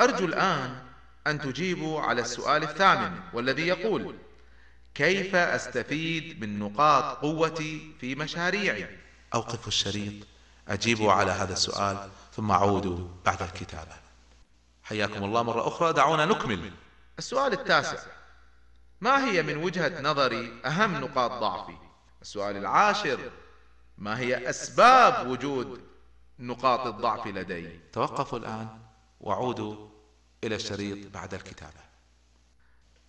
أرجو الآن أن تجيبوا على السؤال الثامن والذي يقول كيف أستفيد من نقاط قوتي في مشاريعي؟ أوقفوا الشريط. أجيبوا على هذا السؤال ثم عودوا بعد الكتابة. حياكم الله مرة أخرى. دعونا نكمل. السؤال التاسع. ما هي من وجهة نظري أهم نقاط ضعفي؟ السؤال العاشر. ما هي أسباب وجود نقاط الضعف لدي؟ توقفوا الآن. وعودوا إلى الشريط بعد الكتابة.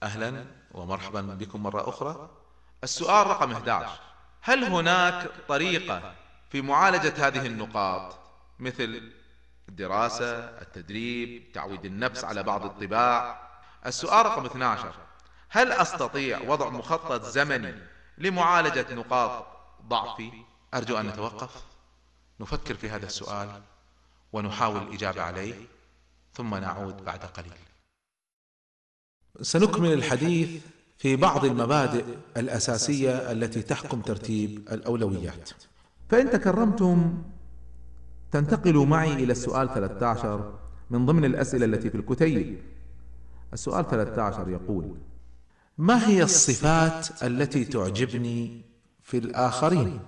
أهلا ومرحبا بكم مرة أخرى. السؤال رقم 11 هل هناك طريقة في معالجة هذه النقاط؟ مثل الدراسة التدريب تعويد النفس على بعض الطباع. السؤال رقم 12 هل أستطيع وضع مخطط زمني لمعالجة نقاط ضعفي؟ أرجو أن نتوقف. نفكر في هذا السؤال ونحاول الإجابة عليه. ثم نعود بعد قليل. سنكمل الحديث في بعض المبادئ الأساسية التي تحكم ترتيب الأولويات. فإن تكرمتم تنتقلوا معي إلى السؤال 13 من ضمن الأسئلة التي في الكتيب. السؤال 13 يقول ما هي الصفات التي تعجبني في الآخرين؟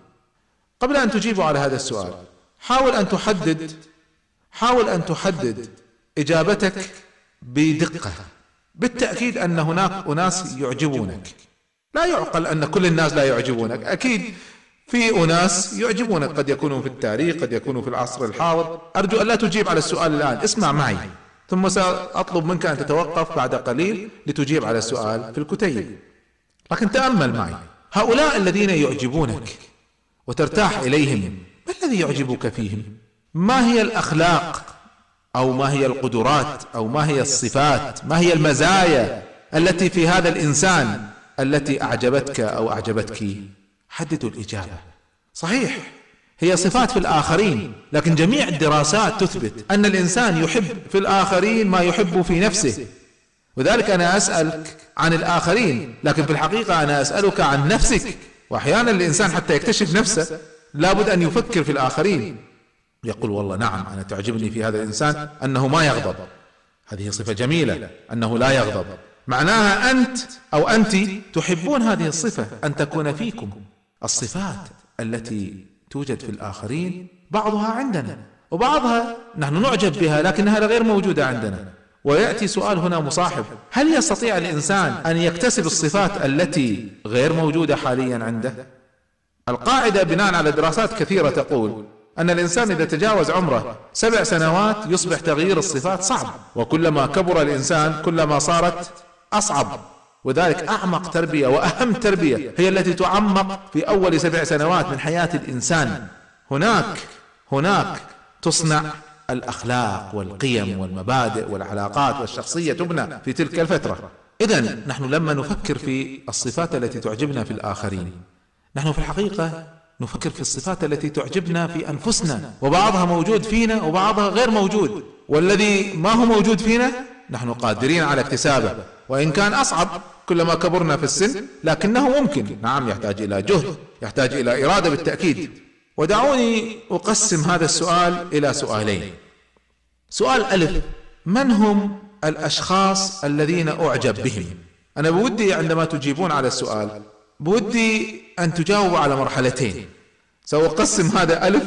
قبل أن تجيبوا على هذا السؤال حاول أن تحدد حاول أن تحدد إجابتك بدقة. بالتأكيد أن هناك أناس يعجبونك. لا يعقل أن كل الناس لا يعجبونك. أكيد في أناس يعجبونك. قد يكونوا في التاريخ قد يكونوا في العصر الحاضر. أرجو أن لا تجيب على السؤال الآن. اسمع معي. ثم سأطلب منك أن تتوقف بعد قليل لتجيب على السؤال في الكتيب. لكن تأمل معي. هؤلاء الذين يعجبونك وترتاح إليهم ما الذي يعجبك فيهم؟ ما هي الأخلاق أو ما هي القدرات أو ما هي الصفات ما هي المزايا التي في هذا الإنسان التي أعجبتك أو أعجبتك؟ حددوا الإجابة. صحيح هي صفات في الآخرين لكن جميع الدراسات تثبت أن الإنسان يحب في الآخرين ما يحب في نفسه. وذلك أنا أسألك عن الآخرين لكن في الحقيقة أنا أسألك عن نفسك. وأحيانا الإنسان حتى يكتشف نفسه لابد أن يفكر في الآخرين. يقول والله نعم أنا تعجبني في هذا الإنسان أنه ما يغضب. هذه صفة جميلة أنه لا يغضب. معناها أنت أو أنت تحبون هذه الصفة أن تكون فيكم. الصفات التي توجد في الآخرين بعضها عندنا وبعضها نحن نعجب بها لكنها غير موجودة عندنا. ويأتي سؤال هنا مصاحب هل يستطيع الإنسان أن يكتسب الصفات التي غير موجودة حاليا عنده؟ القاعدة بناء على دراسات كثيرة تقول أن الإنسان إذا تجاوز عمره سبع سنوات يصبح تغيير الصفات صعب وكلما كبر الإنسان كلما صارت أصعب. وذلك أعمق تربية وأهم تربية هي التي تعمق في أول سبع سنوات من حياة الإنسان. هناك هناك تصنع الأخلاق والقيم والمبادئ والعلاقات والشخصية تبنى في تلك الفترة. إذا نحن لما نفكر في الصفات التي تعجبنا في الآخرين نحن في الحقيقة نفكر في الصفات التي تعجبنا في أنفسنا وبعضها موجود فينا وبعضها غير موجود. والذي ما هو موجود فينا نحن قادرين على اكتسابه. وإن كان أصعب كلما كبرنا في السن لكنه ممكن. نعم يحتاج إلى جهد يحتاج إلى إرادة بالتأكيد. ودعوني أقسم هذا السؤال إلى سؤالين. سؤال ألف من هم الأشخاص الذين أعجب بهم؟ أنا بودي عندما تجيبون على السؤال بودي أن تجاوبوا على مرحلتين. سأقسم هذا ألف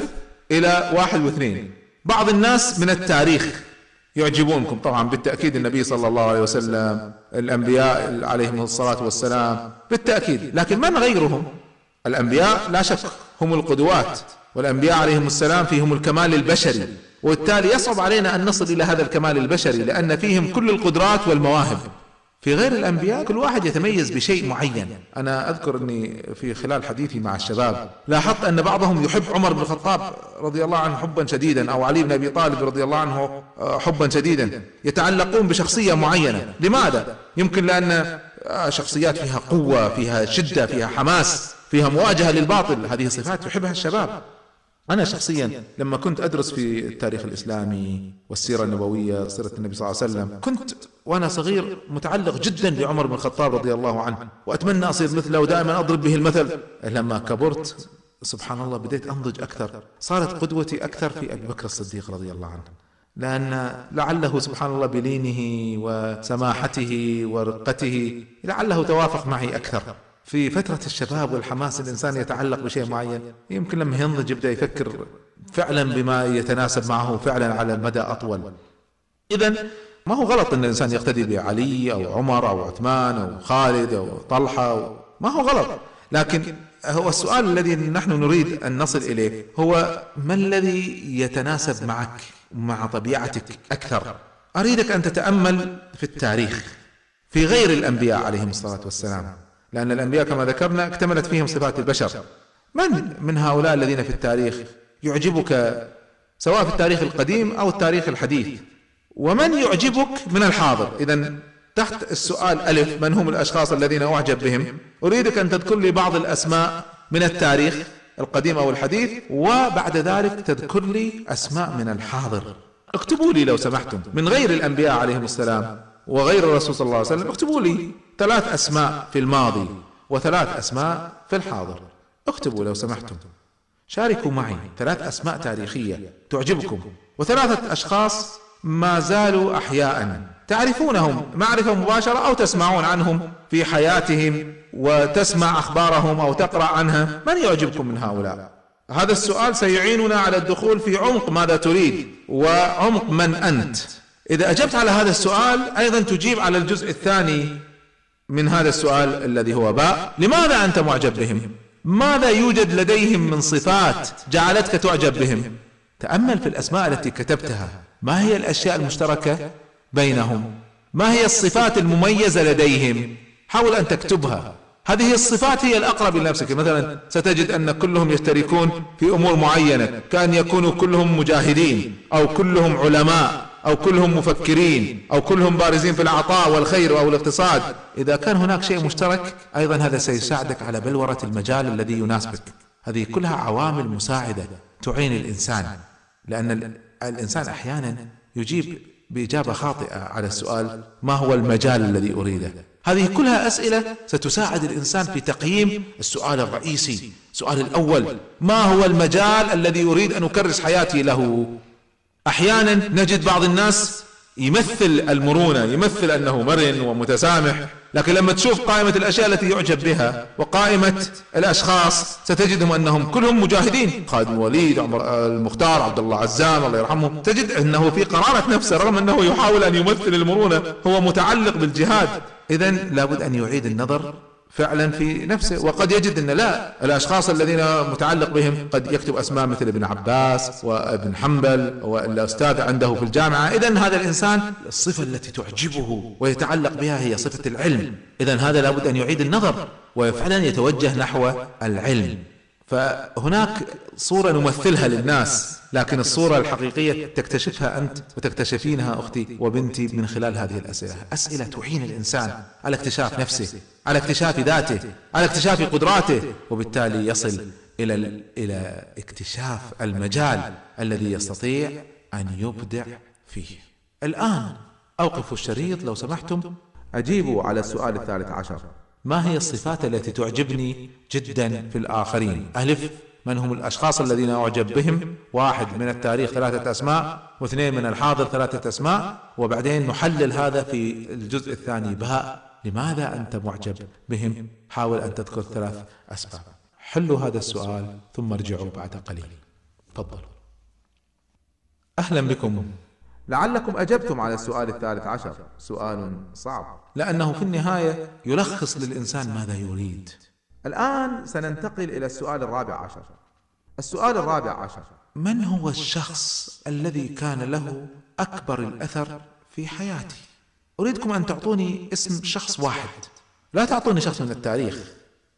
إلى واحد واثنين. بعض الناس من التاريخ يعجبونكم. طبعا بالتأكيد النبي صلى الله عليه وسلم الأنبياء عليهم الصلاة والسلام بالتأكيد. لكن من غيرهم؟ الأنبياء لا شك هم القدوات والأنبياء عليهم السلام فيهم الكمال البشري. وبالتالي يصعب علينا أن نصل إلى هذا الكمال البشري لأن فيهم كل القدرات والمواهب. في غير الأنبياء كل واحد يتميز بشيء معين. أنا أذكر أني في خلال حديثي مع الشباب لاحظت أن بعضهم يحب عمر بن الخطاب رضي الله عنه حبا شديدا أو علي بن أبي طالب رضي الله عنه آه، حبا شديدا. يتعلقون بشخصية معينة. لماذا؟ يمكن لأن آه، شخصيات فيها قوة فيها شدة فيها حماس فيها مواجهة للباطل. هذه صفات يحبها الشباب. أنا شخصيا لما كنت أدرس في التاريخ الإسلامي والسيرة النبوية سيرة النبي صلى الله عليه وسلم كنت وأنا صغير متعلق جدا بعمر بن الخطاب رضي الله عنه وأتمنى أصير مثله ودائما أضرب به المثل. لما كبرت سبحان الله بديت أنضج أكثر صارت قدوتي أكثر في أبي بكر الصديق رضي الله عنه لأن لعله سبحان الله بلينه وسماحته ورقته لعله توافق معي أكثر. في فترة الشباب والحماس الإنسان يتعلق بشيء معين يمكن لما ينضج يبدأ يفكر فعلا بما يتناسب معه فعلا على المدى أطول. إذا ما هو غلط أن الإنسان يقتدي بعلي أو عمر أو عثمان أو خالد أو طلحة أو ما هو غلط. لكن هو السؤال الذي نحن نريد أن نصل إليه هو ما الذي يتناسب معك مع طبيعتك أكثر؟ أريدك أن تتأمل في التاريخ في غير الأنبياء عليهم الصلاة والسلام. لأن الأنبياء كما ذكرنا اكتملت فيهم صفات البشر. من من هؤلاء الذين في التاريخ يعجبك سواء في التاريخ القديم أو التاريخ الحديث؟ ومن يعجبك من الحاضر؟ إذا تحت السؤال ألف من هم الأشخاص الذين أعجب بهم؟ أريدك أن تذكر لي بعض الأسماء من التاريخ القديم أو الحديث وبعد ذلك تذكر لي أسماء من الحاضر. اكتبوا لي لو سمحتم من غير الأنبياء عليهم السلام وغير الرسول صلى الله عليه وسلم اكتبوا لي. ثلاث أسماء في الماضي وثلاث أسماء في الحاضر. اكتبوا لو سمحتم. شاركوا معي ثلاث أسماء تاريخية تعجبكم وثلاثة أشخاص ما زالوا أحياء. تعرفونهم معرفة مباشرة أو تسمعون عنهم في حياتهم وتسمع أخبارهم أو تقرأ عنها. من يعجبكم من هؤلاء؟ هذا السؤال سيعيننا على الدخول في عمق ماذا تريد وعمق من أنت. إذا أجبت على هذا السؤال أيضا تجيب على الجزء الثاني من هذا السؤال الذي هو باء. لماذا أنت معجب بهم؟ ماذا يوجد لديهم من صفات جعلتك تعجب بهم؟ تأمل في الأسماء التي كتبتها. ما هي الأشياء المشتركة بينهم؟ ما هي الصفات المميزة لديهم؟ حاول أن تكتبها. هذه الصفات هي الأقرب لنفسك مثلا ستجد أن كلهم يشتركون في أمور معينة كأن يكونوا كلهم مجاهدين أو كلهم علماء. أو كلهم مفكرين أو كلهم بارزين في العطاء والخير أو الاقتصاد. إذا كان هناك شيء مشترك أيضا هذا سيساعدك على بلورة المجال الذي يناسبك. هذه كلها عوامل مساعدة تعين الإنسان لأن الإنسان أحيانا يجيب بإجابة خاطئة على السؤال ما هو المجال الذي أريده؟ هذه كلها أسئلة ستساعد الإنسان في تقييم السؤال الرئيسي. السؤال الأول ما هو المجال الذي أريد أن أكرس حياتي له؟ أحيانا نجد بعض الناس يمثل المرونة يمثل أنه مرن ومتسامح لكن لما تشوف قائمة الأشياء التي يعجب بها وقائمة الأشخاص ستجدهم أنهم كلهم مجاهدين. خالد الوليد عمر المختار عبد الله عزام الله يرحمه تجد أنه في قرارة نفسه رغم أنه يحاول أن يمثل المرونة هو متعلق بالجهاد. إذا لابد أن يعيد النظر فعلا في نفسه. وقد يجد إن لا الأشخاص الذين متعلق بهم قد يكتب أسماء مثل ابن عباس وابن حنبل والأستاذ عنده في الجامعة. اذا هذا الإنسان الصفة التي تعجبه ويتعلق بها هي صفة العلم. اذا هذا لابد أن يعيد النظر وفعلا يتوجه نحو العلم. فهناك صورة نمثلها للناس لكن الصورة الحقيقية تكتشفها أنت وتكتشفين أختي وبنتي من خلال هذه الأسئلة. أسئلة تعين الإنسان على اكتشاف نفسه على اكتشاف ذاته على اكتشاف قدراته وبالتالي يصل إلى إلى اكتشاف المجال الذي يستطيع أن يبدع فيه. الآن أوقفوا الشريط لو سمحتم. أجيبوا على السؤال الثالث عشر. ما هي الصفات التي تعجبني جدا في الآخرين؟ ألف من هم الأشخاص الذين أعجب بهم؟ واحد من التاريخ ثلاثة أسماء واثنين من الحاضر ثلاثة أسماء وبعدين نحلل هذا في الجزء الثاني. باء لماذا أنت معجب بهم؟ حاول أن تذكر ثلاث أسباب. حلوا هذا السؤال ثم ارجعوا بعد قليل. تفضلوا. أهلا بكم. لعلكم أجبتم على السؤال الثالث عشر. سؤال صعب. لأنه في النهاية يلخص للإنسان ماذا يريد. الآن سننتقل إلى السؤال الرابع عشر. السؤال الرابع عشر. من هو الشخص الذي كان له أكبر الأثر في حياتي؟ أريدكم أن تعطوني اسم شخص واحد. لا تعطوني شخص من التاريخ.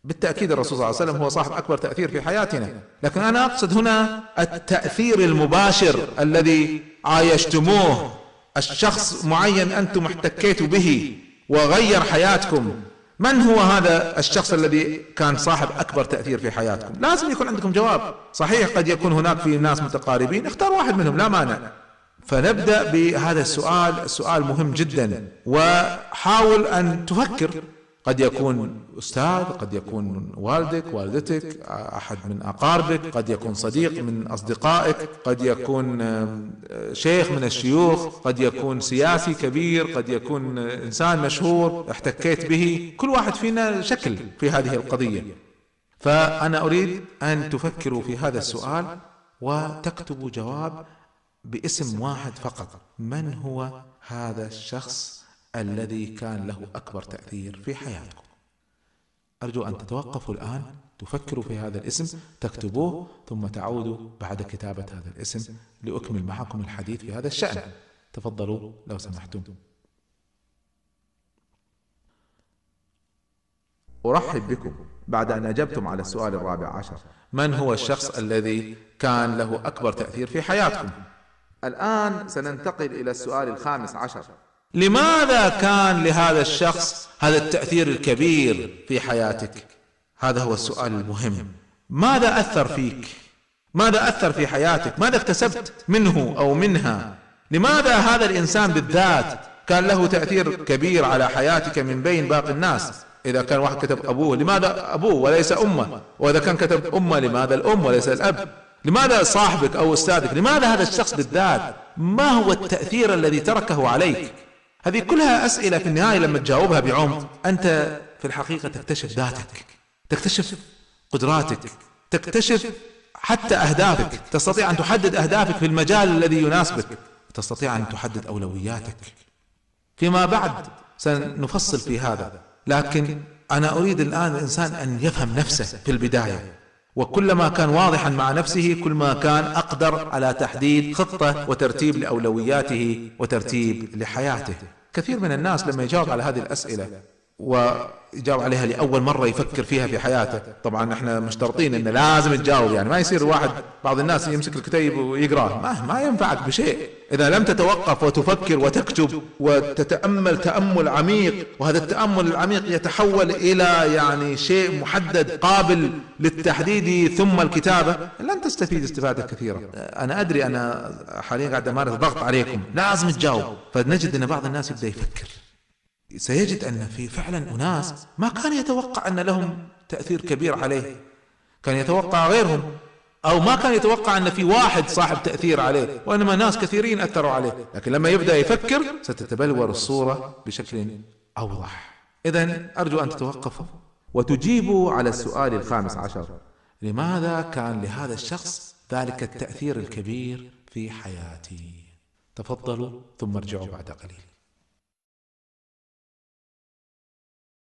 بالتأكيد الرسول صلى الله عليه وسلم هو صاحب أكبر تأثير في حياتنا. لكن أنا أقصد هنا التأثير المباشر الذي عايشتموه. الشخص معين أنتم احتكيتوا به وغير حياتكم. من هو هذا الشخص الذي كان صاحب أكبر تأثير في حياتكم؟ لازم يكون عندكم جواب. صحيح قد يكون هناك في ناس متقاربين. اختار واحد منهم لا مانع. فنبدأ بهذا السؤال. السؤال مهم جدا. وحاول أن تفكر قد يكون أستاذ قد يكون والدك والدتك أحد من أقاربك قد يكون صديق من أصدقائك قد يكون شيخ من الشيوخ قد يكون سياسي كبير قد يكون إنسان مشهور احتكيت به. كل واحد فينا شكل في هذه القضية. فأنا أريد أن تفكروا في هذا السؤال وتكتبوا جواب باسم واحد فقط. من هو هذا الشخص؟ الذي كان له أكبر تأثير في حياتكم أرجو أن تتوقفوا الآن تفكروا في هذا الاسم تكتبوه ثم تعودوا بعد كتابة هذا الاسم لأكمل معكم الحديث في هذا الشأن. تفضلوا لو سمحتم. أرحب بكم بعد أن أجبتم على السؤال الرابع عشر. من هو الشخص الذي كان له أكبر تأثير في حياتكم؟ الآن سننتقل إلى السؤال الخامس عشر. لماذا كان لهذا الشخص هذا التأثير الكبير في حياتك؟ هذا هو السؤال المهم. ماذا أثر فيك؟ ماذا أثر في حياتك؟ ماذا اكتسبت منه أو منها؟ لماذا هذا الإنسان بالذات كان له تأثير كبير على حياتك من بين باقي الناس؟ إذا كان واحد كتب أبوه لماذا أبوه وليس أمه؟ وإذا كان كتب أمه لماذا الأم وليس الأب؟ لماذا صاحبك أو أستاذك؟ لماذا هذا الشخص بالذات؟ ما هو التأثير الذي تركه عليك؟ هذه كلها أسئلة في النهاية لما تجاوبها بعمق. أنت في الحقيقة تكتشف ذاتك تكتشف قدراتك تكتشف حتى أهدافك. تستطيع أن تحدد أهدافك في المجال الذي يناسبك. تستطيع أن تحدد أولوياتك. فيما بعد سنفصل في هذا. لكن أنا أريد الآن الإنسان أن يفهم نفسه في البداية. وكلما كان واضحا مع نفسه كل ما كان أقدر على تحديد خطة وترتيب لأولوياته وترتيب لحياته. كثير من الناس لما يجاوب على هذه الأسئلة ويجاوب عليها لأول مرة يفكر فيها في حياته طبعا إحنا مشترطين انه لازم تجاوب يعني ما يصير واحد بعض الناس يمسك الكتيب ويقرأه ما, ما ينفعك بشيء. إذا لم تتوقف وتفكر وتكتب وتتأمل تأمل عميق وهذا التأمل العميق يتحول إلى يعني شيء محدد قابل للتحديد ثم الكتابة. لن تستفيد استفادة كثيرة. أنا أدري أنا حاليا قاعد أمارس ضغط عليكم. لازم تجاوب. فنجد أن بعض الناس يبدأ يفكر. سيجد أن في فعلا أناس ما كان يتوقع أن لهم تأثير كبير عليه. كان يتوقع غيرهم. أو ما كان يتوقع أن في واحد صاحب تأثير عليه وإنما ناس كثيرين أثروا عليه. لكن لما يبدأ يفكر ستتبلور الصورة بشكل أوضح. إذا أرجو أن تتوقفوا وتجيبوا على السؤال الخامس عشر. لماذا كان لهذا الشخص ذلك التأثير الكبير في حياتي؟ تفضلوا ثم ارجعوا بعد قليل.